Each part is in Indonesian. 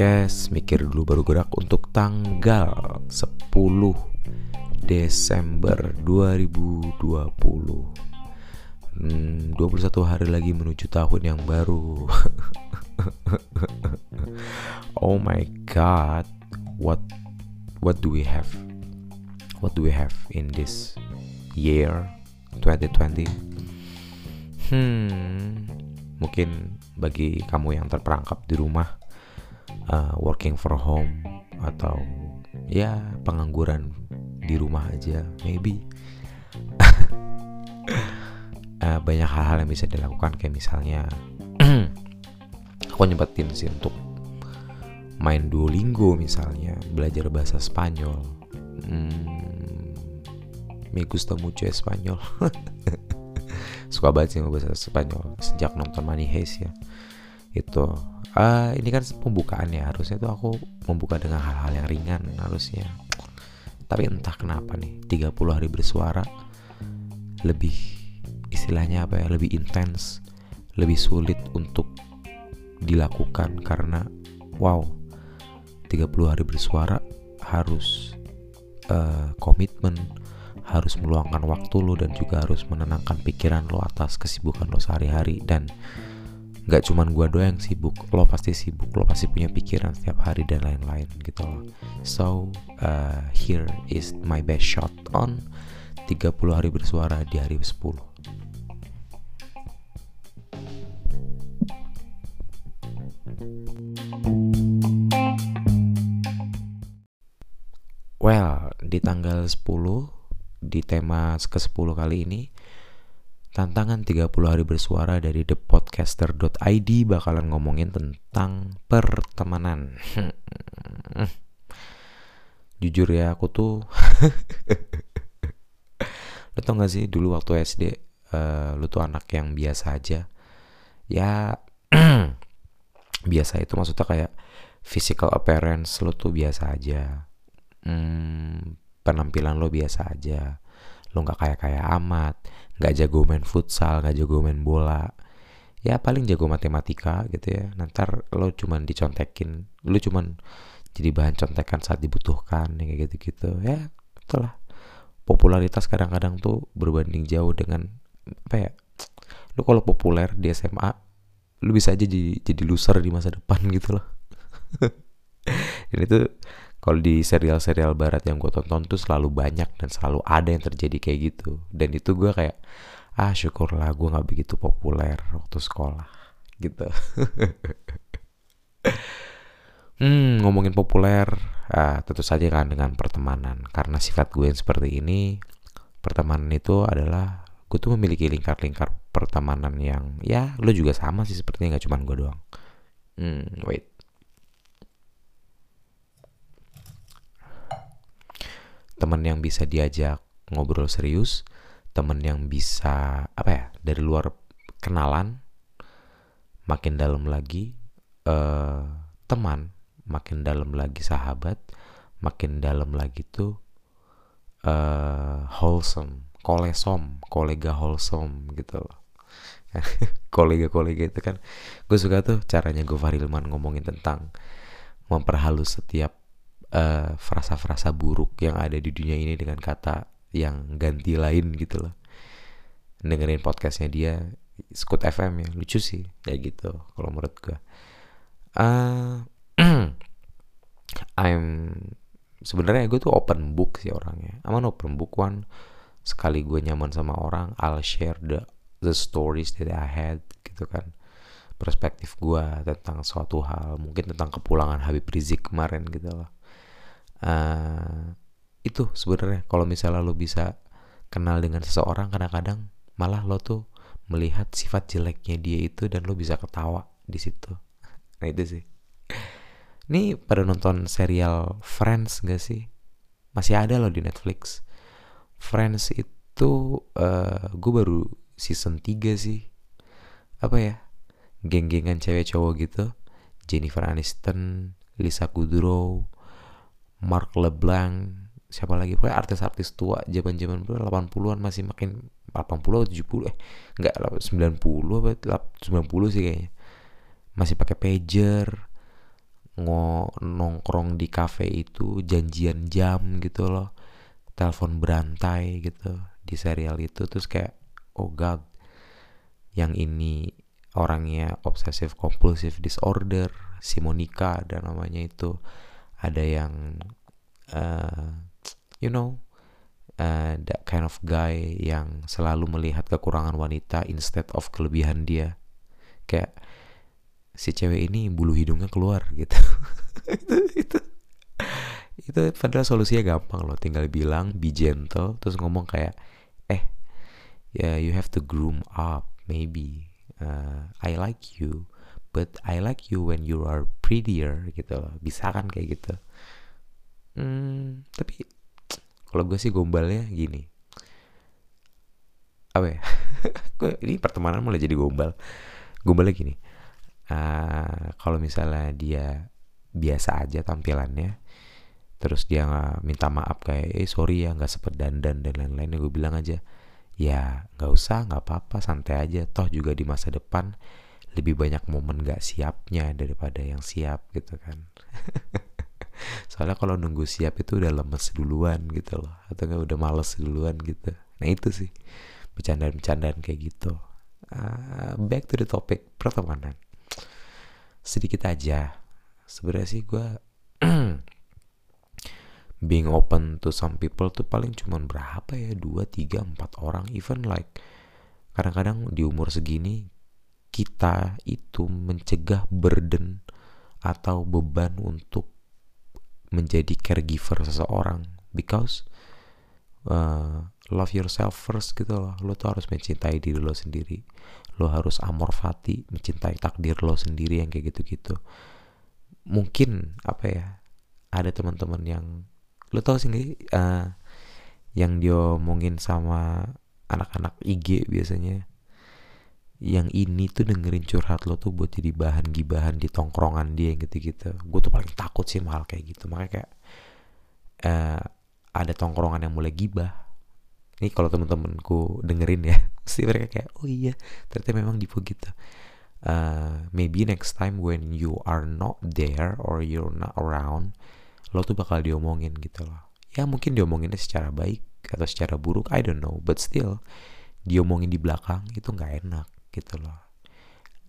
podcast Mikir dulu baru gerak untuk tanggal 10 Desember 2020 hmm, 21 hari lagi menuju tahun yang baru. Oh my god What What do we have? What do we have in this year 2020 Hmm Mungkin bagi kamu yang terperangkap di rumah uh, working for home atau ya pengangguran di rumah aja maybe. Uh, banyak hal-hal yang bisa dilakukan kayak misalnya aku nyempetin sih untuk main Duolingo misalnya belajar bahasa Spanyol. Hmm, me gusta mucho Spanyol. Suka banget sih bahasa Spanyol. Sejak nonton Money Heist ya. Itu uh, ini kan pembukaan ya harusnya tuh aku membuka dengan hal-hal yang ringan harusnya. Tapi entah kenapa nih 30 hari bersuara lebih istilahnya apa ya lebih intens lebih sulit untuk dilakukan karena wow 30 hari bersuara harus uh, komitmen harus meluangkan waktu lo dan juga harus menenangkan pikiran lo atas kesibukan lo sehari-hari. Dan nggak cuman gue doang yang sibuk lo pasti sibuk lo pasti punya pikiran setiap hari dan lain-lain gitu loh. So uh, here is my best shot on 30 hari bersuara di hari 10 Well, di tanggal 10 di tema ke-10 kali ini Tantangan 30 hari bersuara dari thepodcaster.id bakalan ngomongin tentang pertemanan. Jujur ya aku tuh Lo tau gak sih dulu waktu SD uh, eh, Lu tuh anak yang biasa aja? Ya Biasa itu maksudnya kayak Physical appearance lo tuh biasa aja. Hmm, Penampilan lo biasa aja Lo gak kayak-kayak amat nggak jago main futsal nggak jago main bola. Ya paling jago matematika gitu ya. Nanti lo cuman dicontekin lo cuman jadi bahan contekan saat dibutuhkan ya kayak gitu-gitu. Ya itulah. Popularitas kadang-kadang tuh berbanding jauh dengan apa ya lo kalau populer di SMA lo bisa aja jadi jadi loser di masa depan gitu loh. Dan itu kalau di serial-serial barat yang gue tonton tuh selalu banyak dan selalu ada yang terjadi kayak gitu. Dan itu gue kayak ah syukurlah gue nggak begitu populer waktu sekolah gitu. Hmm ngomongin populer ah, tentu saja kan dengan pertemanan. Karena sifat gue yang seperti ini pertemanan itu adalah gue tuh memiliki lingkar-lingkar pertemanan yang ya lo juga sama sih sepertinya nggak cuma gue doang. Hmm wait teman yang bisa diajak ngobrol serius, teman yang bisa apa ya dari luar kenalan makin dalam lagi uh, teman makin dalam lagi sahabat makin dalam lagi tuh uh, wholesome kolesom kolega wholesome gitu loh. Kolega-kolega itu kan gue suka tuh caranya gue Farilman ngomongin tentang memperhalus setiap eh, frasa-frasa buruk yang ada di dunia ini dengan kata yang ganti lain gitu loh. Dengerin podcastnya dia Scoot FM ya lucu sih kayak gitu kalau menurut gue uh, I'm sebenarnya gue tuh open book sih orangnya. Aman open book one. Sekali gue nyaman sama orang I'll share the the stories that I had gitu kan. Perspektif gue tentang suatu hal mungkin tentang kepulangan Habib Rizik kemarin gitu loh uh, itu sebenarnya. Kalau misalnya lo bisa kenal dengan seseorang kadang-kadang malah lo tuh melihat sifat jeleknya dia itu dan lo bisa ketawa di situ. Nah itu sih. Ini pada nonton serial Friends gak sih? Masih ada loh di Netflix. Friends itu uh, gue baru season 3 sih. Apa ya? Geng-gengan cewek cowok gitu. Jennifer Aniston Lisa Kudrow Mark LeBlanc siapa lagi? Pokoknya artis-artis tua zaman-zaman 80-an masih makin 80 atau 70 eh enggak 90 apa 90 sih kayaknya. Masih pakai pager ngo nongkrong di cafe itu janjian jam gitu loh telepon berantai gitu di serial itu terus kayak oh god yang ini orangnya obsessive compulsive disorder si Monica ada namanya itu ada yang uh, you know uh, that kind of guy yang selalu melihat kekurangan wanita instead of kelebihan dia. Kayak si cewek ini bulu hidungnya keluar gitu. Itu itu itu padahal solusinya gampang loh. Tinggal bilang be gentle terus ngomong kayak eh ya yeah, you have to groom up maybe uh, I like you but I like you when you are prettier gitu loh. Bisa kan kayak gitu? Hmm, tapi kalau gue sih gombalnya gini. Apa ya? Ini pertemanan mulai jadi gombal. Gombalnya gini. Uh, kalau misalnya dia biasa aja tampilannya terus dia minta maaf kayak eh sorry ya nggak sempet dandan dan lain-lain gue bilang aja ya nggak usah nggak apa-apa santai aja. Toh juga di masa depan lebih banyak momen nggak siapnya daripada yang siap gitu kan. Soalnya kalau nunggu siap itu udah lemes duluan gitu loh atau nggak udah males duluan gitu. Nah itu sih bercandaan-bercandaan kayak gitu. Uh, back to the topic pertemanan. Sedikit aja. Sebenarnya sih gue being open to some people tuh paling cuman berapa ya? Dua tiga empat orang even like kadang-kadang di umur segini kita itu mencegah burden atau beban untuk menjadi caregiver seseorang. Because uh, love yourself first gitu loh. Lo tuh harus mencintai diri lo sendiri. Lo harus amor fati mencintai takdir lo sendiri yang kayak gitu-gitu. Mungkin apa ya ada teman-teman yang lo tau sih uh, yang dia omongin sama anak-anak IG biasanya yang ini tuh dengerin curhat lo tuh buat jadi bahan gibahan di tongkrongan dia gitu-gitu. Gue tuh paling takut sih mahal kayak gitu. Makanya kayak uh, ada tongkrongan yang mulai gibah. Ini kalau temen-temenku dengerin ya pasti mereka kayak oh iya ternyata memang dipo gitu. Uh, maybe next time when you are not there or you're not around lo tuh bakal diomongin gitu loh. Ya mungkin diomonginnya secara baik atau secara buruk I don't know. But still diomongin di belakang itu nggak enak gitu loh.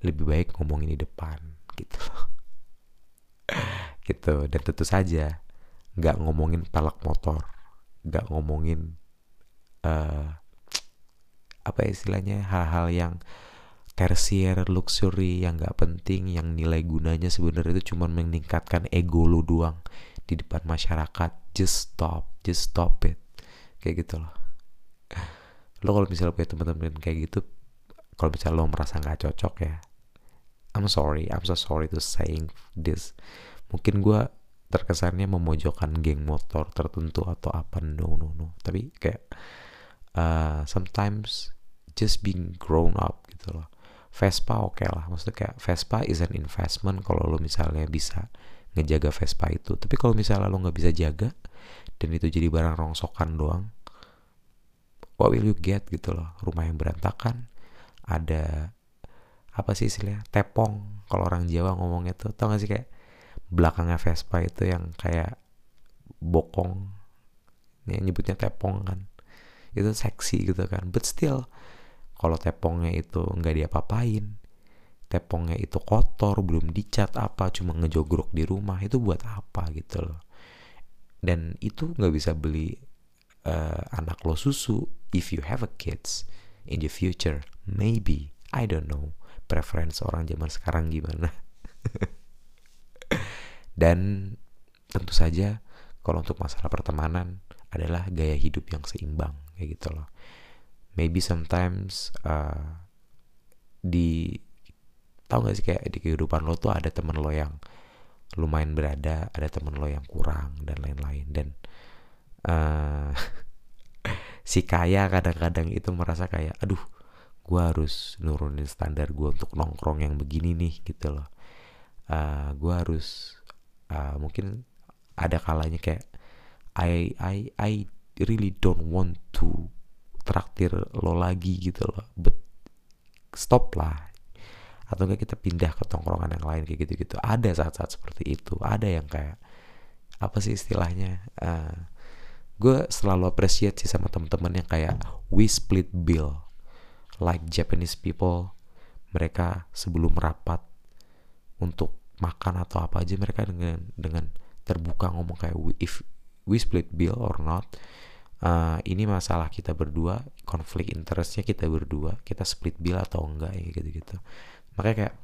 Lebih baik ngomongin di depan gitu loh. Gitu dan tentu saja nggak ngomongin palak motor nggak ngomongin uh, apa istilahnya hal-hal yang tersier luxury yang nggak penting yang nilai gunanya sebenarnya itu cuma meningkatkan ego lu doang di depan masyarakat. Just stop just stop it. Kayak gitu loh. Lo kalau misalnya punya teman-teman kayak gitu kalau misalnya lo merasa nggak cocok ya I'm sorry I'm so sorry to saying this. Mungkin gue terkesannya memojokkan geng motor tertentu atau apa no no no. Tapi kayak uh, sometimes just being grown up gitu loh. Vespa oke okay lah maksudnya kayak Vespa is an investment kalau lo misalnya bisa ngejaga Vespa itu. Tapi kalau misalnya lo nggak bisa jaga dan itu jadi barang rongsokan doang what will you get gitu loh? Rumah yang berantakan ada apa sih istilahnya tepong kalau orang Jawa ngomongnya tuh tau gak sih kayak belakangnya Vespa itu yang kayak bokong ya nyebutnya tepong kan. Itu seksi gitu kan but still kalau tepongnya itu nggak diapa-apain tepongnya itu kotor belum dicat apa cuma ngejogrok di rumah itu buat apa gitu loh. Dan itu nggak bisa beli uh, anak lo susu if you have a kids in the future maybe I don't know. Preference orang zaman sekarang gimana? Dan tentu saja kalau untuk masalah pertemanan adalah gaya hidup yang seimbang kayak gitu loh. Maybe sometimes uh, di tahu gak sih kayak di kehidupan lo tuh ada temen lo yang lumayan berada ada temen lo yang kurang dan lain-lain. Dan uh, si kaya kadang-kadang itu merasa kayak aduh gue harus nurunin standar gue untuk nongkrong yang begini nih gitu loh. Uh, eh, gue harus uh, mungkin ada kalanya kayak I I I really don't want to traktir lo lagi gitu loh. But stop lah. Atau enggak kita pindah ke tongkrongan yang lain kayak gitu-gitu. Ada saat-saat seperti itu. Ada yang kayak apa sih istilahnya? Uh, gue selalu appreciate sih sama temen-temen yang kayak we split bill like Japanese people mereka sebelum rapat untuk makan atau apa aja mereka dengan dengan terbuka ngomong kayak we, if we split bill or not uh, ini masalah kita berdua konflik interestnya kita berdua kita split bill atau enggak ya gitu gitu makanya kayak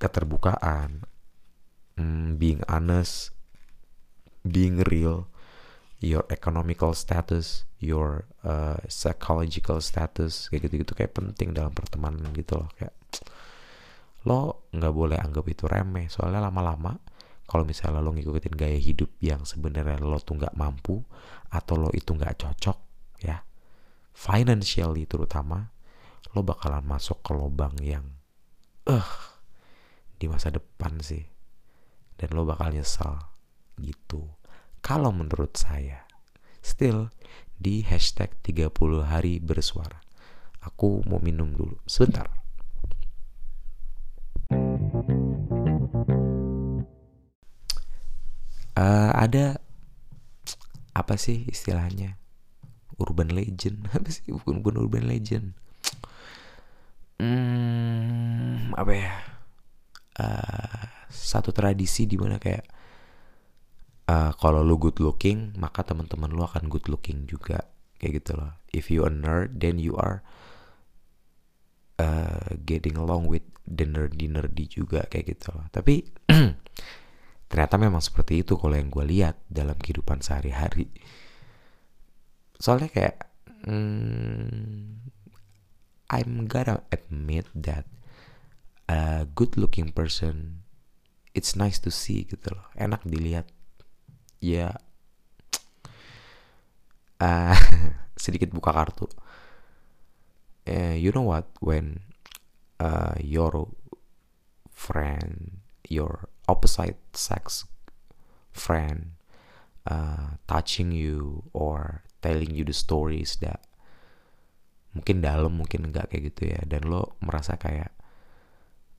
keterbukaan mm, being honest being real your economical status your uh, psychological status kayak gitu gitu kayak penting dalam pertemanan gitu loh kayak lo nggak boleh anggap itu remeh. Soalnya lama-lama kalau misalnya lo ngikutin gaya hidup yang sebenarnya lo tuh nggak mampu atau lo itu nggak cocok ya financially terutama lo bakalan masuk ke lubang yang eh uh, di masa depan sih. Dan lo bakal nyesal gitu kalau menurut saya, still di hashtag 30 hari bersuara. Aku mau minum dulu, sebentar. Uh, ada apa sih istilahnya urban legend apa sih bukan bukan urban legend hmm, apa ya uh, satu tradisi di mana kayak uh, kalau lu good looking maka teman-teman lu akan good looking juga. Kayak gitu loh. If you a nerd then you are uh, getting along with the nerdy nerdy juga kayak gitu loh. Tapi ternyata memang seperti itu kalau yang gue lihat dalam kehidupan sehari-hari. Soalnya kayak hmm, I'm gonna admit that a good looking person it's nice to see gitu loh. Enak dilihat ya uh, sedikit buka kartu. Uh, you know what when uh, your friend your opposite sex friend uh, touching you or telling you the stories that mungkin dalam mungkin enggak kayak gitu ya dan lo merasa kayak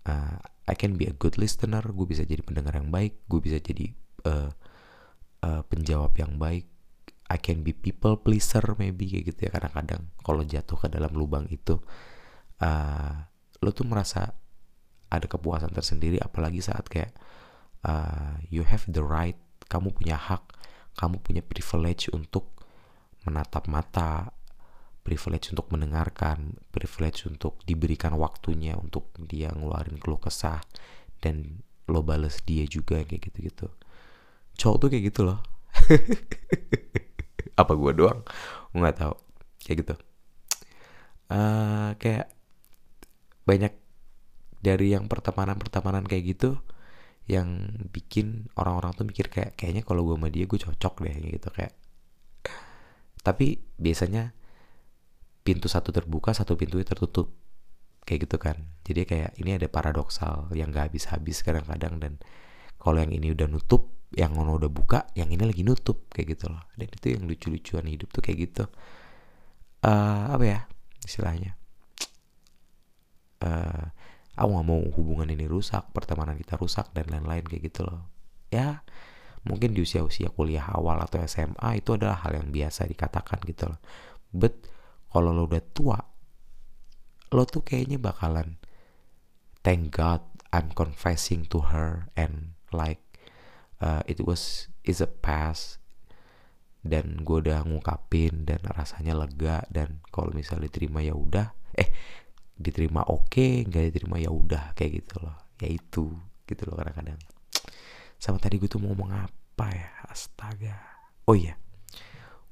uh, I can be a good listener gue bisa jadi pendengar yang baik gue bisa jadi uh, uh, penjawab yang baik I can be people pleaser maybe kayak gitu ya kadang-kadang kalau jatuh ke dalam lubang itu uh, lo tuh merasa ada kepuasan tersendiri apalagi saat kayak uh, you have the right kamu punya hak kamu punya privilege untuk menatap mata privilege untuk mendengarkan privilege untuk diberikan waktunya untuk dia ngeluarin keluh kesah dan lo bales dia juga kayak gitu-gitu cowok tuh kayak gitu loh. Apa gue doang? Gue nggak tahu. Kayak gitu. Uh, kayak banyak dari yang pertemanan pertemanan kayak gitu yang bikin orang-orang tuh mikir kayak kayaknya kalau gue sama dia gue cocok deh gitu kayak. Tapi biasanya pintu satu terbuka satu pintu tertutup. Kayak gitu kan. Jadi kayak ini ada paradoksal yang gak habis-habis kadang-kadang dan kalau yang ini udah nutup yang ono udah buka yang ini lagi nutup kayak gitu loh. Dan itu yang lucu-lucuan hidup tuh kayak gitu. Uh, apa ya istilahnya? Uh, aku nggak mau hubungan ini rusak pertemanan kita rusak dan lain-lain kayak gitu loh. Ya mungkin di usia-usia kuliah awal atau SMA itu adalah hal yang biasa dikatakan gitu loh. But kalau lo udah tua lo tuh kayaknya bakalan thank God I'm confessing to her and like uh, it was is a past dan gue udah ngungkapin dan rasanya lega. Dan kalau misalnya diterima ya udah. Eh diterima oke okay, nggak diterima ya udah kayak gitu loh. Ya itu gitu loh kadang-kadang. Sama tadi gue tuh mau ngomong apa ya? Astaga. Oh iya.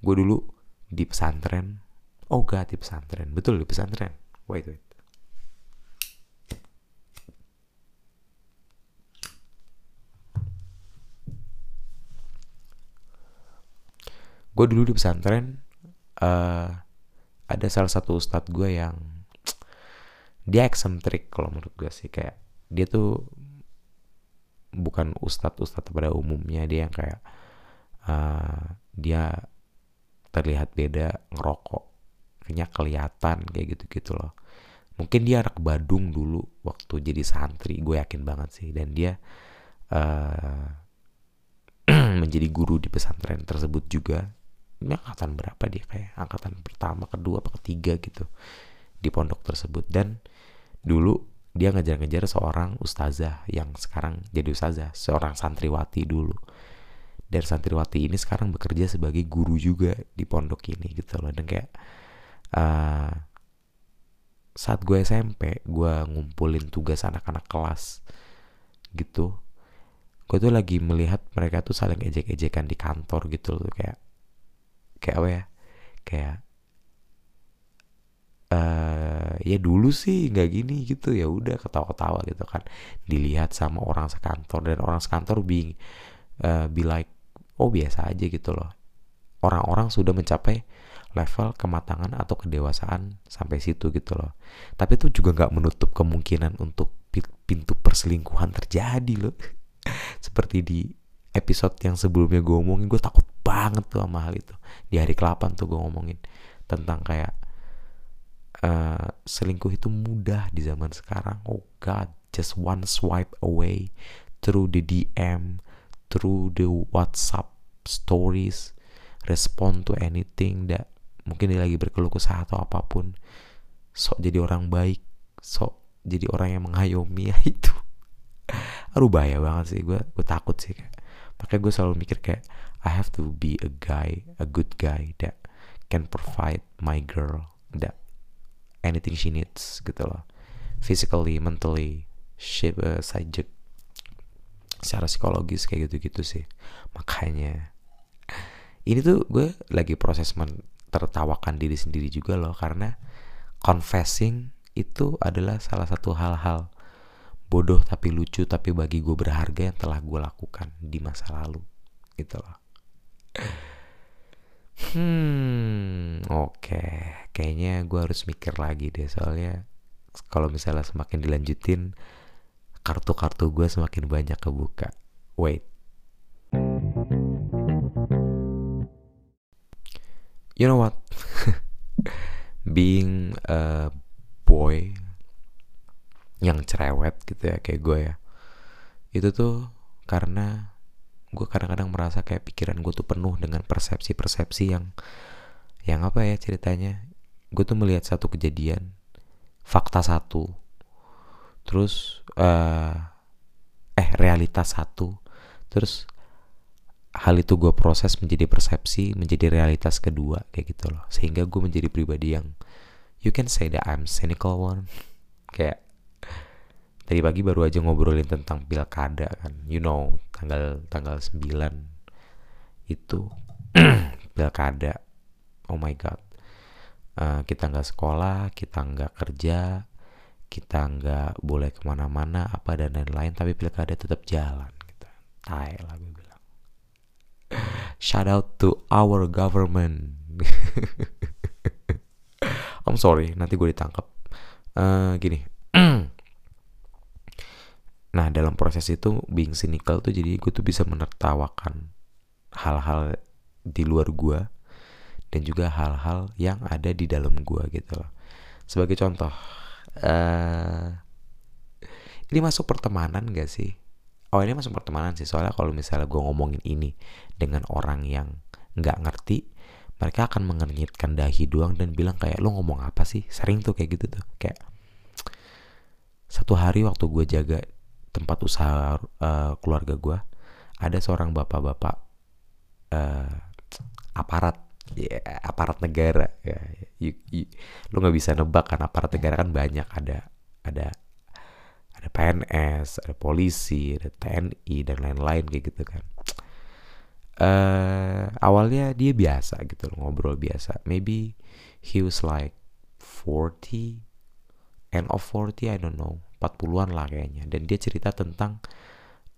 Gue dulu di pesantren. Oh gak di pesantren. Betul di pesantren. Wait wait gue dulu di pesantren uh, ada salah satu ustadz gue yang dia eksentrik kalau menurut gue sih. Kayak dia tuh bukan ustadz ustadz pada umumnya dia yang kayak uh, dia terlihat beda ngerokok kayaknya kelihatan kayak gitu gitu loh. Mungkin dia anak Badung dulu waktu jadi santri gue yakin banget sih. Dan dia uh, menjadi guru di pesantren tersebut juga ini angkatan berapa dia? Kayak angkatan pertama kedua apa ketiga gitu di pondok tersebut. Dan dulu dia ngejar-ngejar seorang ustazah yang sekarang jadi ustazah seorang santriwati dulu. Dan santriwati ini sekarang bekerja sebagai guru juga di pondok ini gitu loh. Dan kayak uh, saat gue SMP gue ngumpulin tugas anak-anak kelas gitu gue tuh lagi melihat mereka tuh saling ejek-ejekan di kantor gitu loh. Kayak kayak apa ya kayak uh, ya dulu sih nggak gini gitu ya udah ketawa-ketawa gitu kan. Dilihat sama orang sekantor dan orang sekantor being uh, be like oh biasa aja gitu loh. Orang-orang sudah mencapai level kematangan atau kedewasaan sampai situ gitu loh. Tapi itu juga nggak menutup kemungkinan untuk pintu perselingkuhan terjadi loh. Seperti di episode yang sebelumnya gue ngomongin gue takut banget tuh sama hal itu. Di hari ke-8 tuh gue ngomongin tentang kayak uh, selingkuh itu mudah di zaman sekarang. Oh god just one swipe away through the DM through the WhatsApp stories respond to anything that mungkin dia lagi berkeluh kesah atau apa pun. Sok jadi orang baik sok jadi orang yang mengayomi ya itu. Aduh bahaya banget sih. Gue gue takut sih kayak makanya gue selalu mikir kayak I have to be a guy a good guy that can provide my girl that anything she needs gitu loh. Physically mentally shape uh, subject secara psikologis kayak gitu-gitu sih. Makanya ini tuh gue lagi proses tertawakan diri sendiri juga loh karena confessing itu adalah salah satu hal-hal bodoh tapi lucu tapi bagi gue berharga yang telah gue lakukan di masa lalu gitu loh. Hmm oke. Okay. kayaknya gue harus mikir lagi deh soalnya kalau misalnya semakin dilanjutin kartu-kartu gue semakin banyak kebuka. Wait. You know what? Being a boy yang cerewet gitu ya kayak gue ya. Itu tuh karena gue kadang-kadang merasa kayak pikiran gue tuh penuh dengan persepsi-persepsi yang yang apa ya ceritanya. Gue tuh melihat satu kejadian fakta satu. Terus uh, eh realitas satu. Terus hal itu gue proses menjadi persepsi menjadi realitas kedua kayak gitu loh. Sehingga gue menjadi pribadi yang you can say that I'm cynical one. Kayak tadi pagi baru aja ngobrolin tentang pilkada kan you know tanggal tanggal 9 itu pilkada oh my god uh, kita nggak sekolah kita nggak kerja kita nggak boleh ke mana-mana apa dan lain-lain tapi pilkada tetap jalan gitu tai lah gue Shout out to our government. I'm sorry, nanti gue ditangkap. Uh, gini. nah, dalam proses itu being cynical tuh jadi gue tuh bisa menertawakan hal-hal di luar gue dan juga hal-hal yang ada di dalam gue gitu loh. Sebagai contoh, uh, ini masuk pertemanan gak sih? oh ini masuk pertemanan sih soalnya kalau misalnya gue ngomongin ini dengan orang yang nggak ngerti mereka akan mengernyitkan dahi doang dan bilang kayak lo ngomong apa sih sering tuh kayak gitu tuh kayak satu hari waktu gue jaga tempat usaha uh, keluarga gue ada seorang bapak-bapak uh, aparat ya, aparat negara ya you, you, lo nggak bisa nebak kan aparat negara kan banyak ada ada ada PNS, ada polisi, ada TNI dan lain-lain kayak gitu kan. Uh, awalnya dia biasa gitu loh, ngobrol biasa. Maybe he was like 40, end of 40, I don't know, 40-an lah kayaknya. Dan dia cerita tentang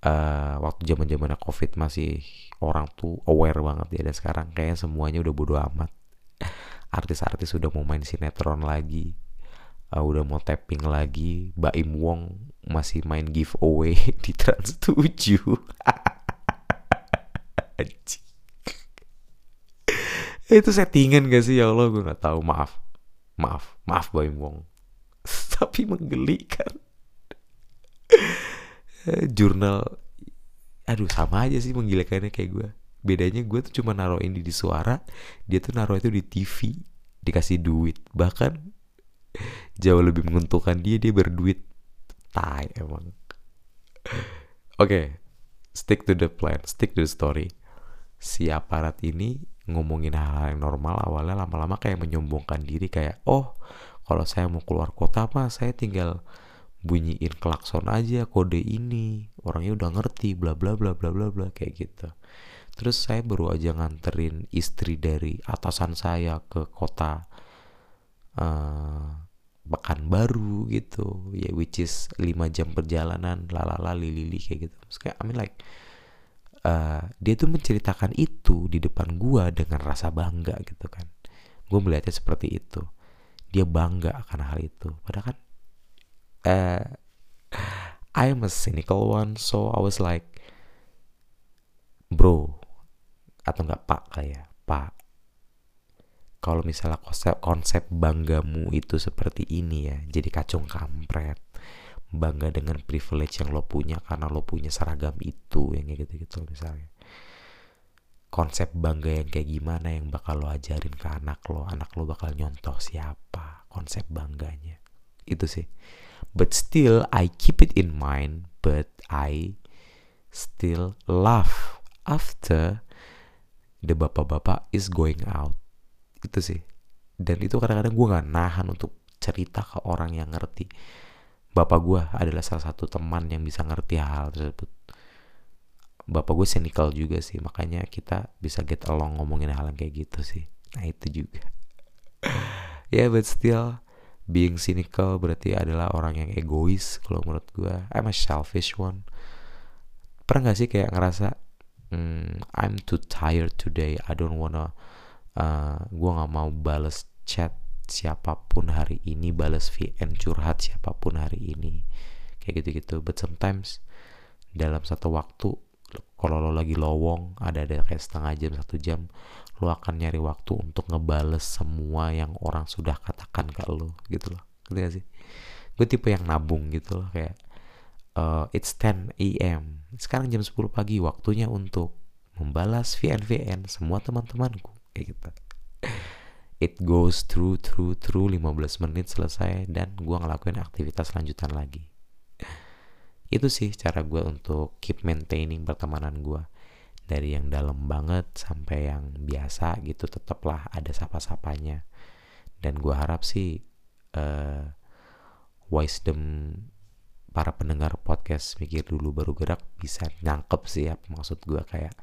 uh, waktu zaman zamannya covid masih orang tuh aware banget ya dan sekarang kayaknya semuanya udah bodo amat. Artis-artis sudah mau main sinetron lagi uh, udah mau tapping lagi. Baim Wong masih main giveaway di Trans 7 itu settingan gak sih? Ya Allah gue nggak tahu. Maaf. Maaf. Maaf Baim Wong. Tapi menggelikan jurnal aduh sama aja sih menggilikannya kayak gue bedanya gue tuh cuma naruh ini di suara dia tuh naruh itu di TV dikasih duit. Bahkan jauh lebih menguntungkan dia dia berduit. Tai emang. Oke okay, stick to the plan stick to the story. Si aparat ini ngomongin hal-hal yang normal awalnya lama-lama kayak menyombongkan diri kayak oh kalau saya mau keluar kota mah saya tinggal bunyiin klakson aja kode ini orangnya udah ngerti bla bla bla bla bla bla kayak gitu. Terus saya baru aja nganterin istri dari atasan saya ke kota uh, baru gitu. Ya which is 5 jam perjalanan lalala lili kayak gitu. Terus kayak I mean like uh, dia tuh menceritakan itu di depan gua dengan rasa bangga gitu kan. Gue melihatnya seperti itu. Dia bangga akan hal itu. Padahal kan uh, I'm a cynical one so I was like bro atau enggak pak kayak pak kalau misalnya konsep konsep banggamu itu seperti ini ya jadi kacung kampret bangga dengan privilege yang lo punya karena lo punya seragam itu yang kayak gitu-gitu misalnya. Konsep bangga yang kayak gimana yang bakal lo ajarin ke anak lo? Anak lo bakal nyontoh siapa? Konsep bangganya. Itu sih but still I keep it in mind but I still laugh after the bapak-bapak is going out. Itu sih. Dan itu kadang-kadang gue gak nahan untuk cerita ke orang yang ngerti. Bapak gue adalah salah satu teman yang bisa ngerti hal, tersebut. Bapak gue cynical juga sih makanya kita bisa get along ngomongin hal yang kayak gitu sih. Nah itu juga. Ya yeah, but still being cynical berarti adalah orang yang egois kalau menurut gue I'm a selfish one. Pernah gak sih kayak ngerasa mm, I'm too tired today. I don't wanna uh, gue nggak mau bales chat siapa pun hari ini balas VN curhat siapa pun hari ini. Kayak gitu-gitu. But sometimes dalam satu waktu kalau lo lagi lowong ada ada kayak setengah jam satu jam lo akan nyari waktu untuk ngebales semua yang orang sudah katakan ke lo gitu loh gitu sih gue tipe yang nabung gitu loh kayak uh, it's 10 a.m. Sekarang jam 10 pagi waktunya untuk membalas VN-VN semua teman-temanku kayak gitu. It goes through through through 15 menit selesai dan gua ngelakuin aktivitas lanjutan lagi. Itu sih cara gue untuk keep maintaining pertemanan gue dari yang dalam banget sampai yang biasa gitu tetaplah ada sapa-sapanya. Dan gue harap sih uh, wisdom para pendengar podcast mikir dulu baru gerak bisa nangkep sih ya maksud gue kayak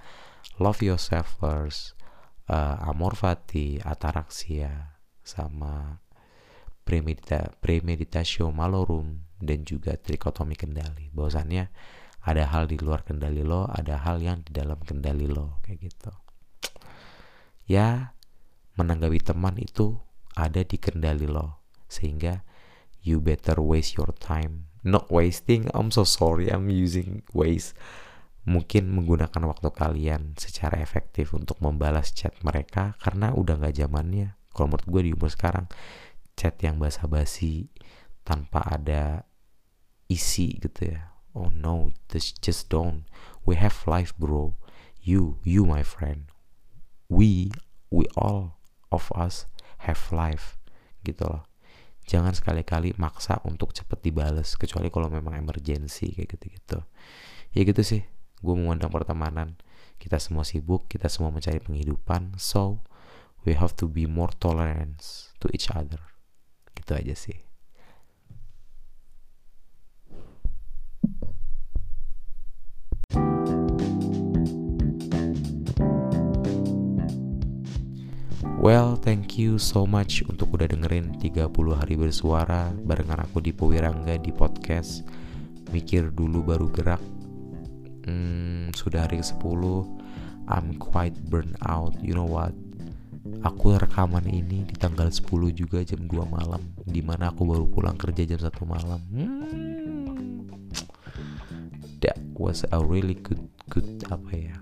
love yourself first uh, amor fati ataraxia sama premedita premeditatio malorum dan juga trikotomi kendali. Bahwasannya ada hal di luar kendali lo ada hal yang di dalam kendali lo kayak gitu. Ya menanggapi teman itu ada di kendali lo sehingga you better waste your time. Not wasting I'm so sorry I'm using waste. Mungkin menggunakan waktu kalian secara efektif untuk membalas chat mereka karena udah nggak zamannya. Kalau menurut gue di umur sekarang chat yang basa-basi tanpa ada isi gitu ya oh no just just don't. We have life bro. You you my friend. We we all of us have life gitu loh. Jangan sekali-kali maksa untuk cepet dibales kecuali kalau memang emergency kayak gitu-gitu. Ya gitu sih gue memandang pertemanan. Kita semua sibuk kita semua mencari penghidupan so we have to be more tolerant to each other. Gitu aja sih Well, thank you so much untuk udah dengerin 30 hari bersuara barengan aku di Powirangga di podcast Mikir dulu baru gerak. Hmm, Sudah hari ke-10 I'm quite burn out. You know what? Aku rekaman ini di tanggal 10 juga jam 2 malam Di mana aku baru pulang kerja jam 1 malam. Hmm. That was a really good, good apa ya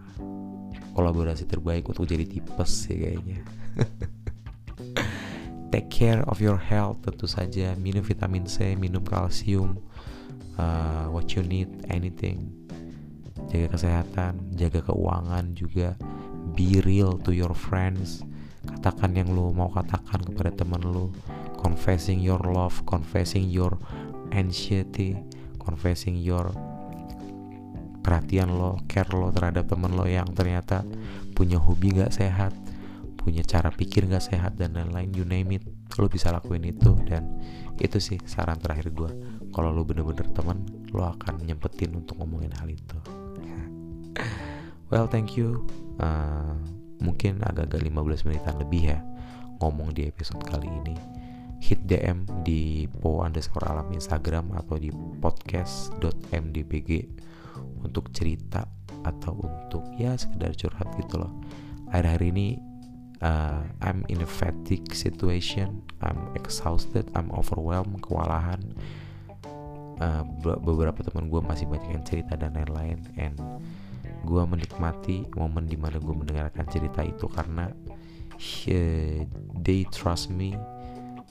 Kolaborasi terbaik untuk jadi tipes sih kayaknya. Take care of your health tentu saja. Minum vitamin C minum kalsium uh, what you need anything. Jaga kesehatan jaga keuangan juga. Be real to your friends. Katakan yang lu mau katakan kepada teman lu. Confessing your love confessing your anxiety confessing your perhatian lo care lo terhadap temen lo yang ternyata punya hobi gak sehat punya cara pikir gak sehat dan lain-lain you name it lo bisa lakuin itu. Dan itu sih saran terakhir gue kalau lo bener-bener teman lo akan nyempetin untuk ngomongin hal itu. Well thank you. Uh, mungkin agak-agak 15 menitan lebih ya ngomong di episode kali ini. Hit DM di po underscore alam Instagram atau di podcast.mdbg untuk cerita atau untuk ya sekedar curhat gitu loh. Akhir-akhir ini uh, I'm in a fatigue situation. I'm exhausted. I'm overwhelmed kewalahan. Uh, beberapa teman gue masih banyak yang cerita dan lain-lain. And gue menikmati momen di mana gue mendengarkan cerita itu karena uh, they trust me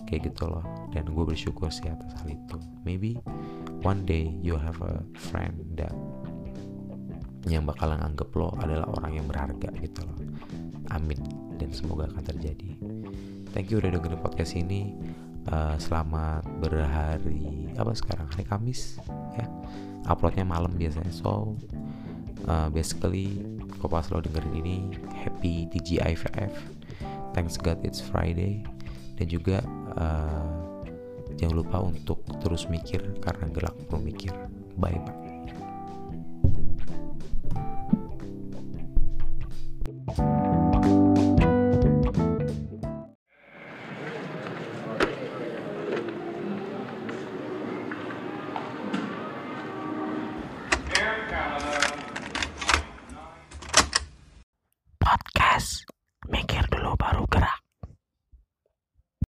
kayak gitu loh. Dan gue bersyukur sih atas hal itu. Maybe one day you have a friend that yang bakalan anggap lo adalah orang yang berharga gitu loh. Amin. Dan semoga akan terjadi. Thank you udah dengerin podcast ini. Uh, selamat berhari apa sekarang? Hari Kamis ya. Uploadnya malam biasanya. So uh, basically kalau pas lo dengerin ini happy TGIFF thanks God it's Friday. Dan juga uh, jangan lupa untuk terus mikir karena gelap mikir bye bye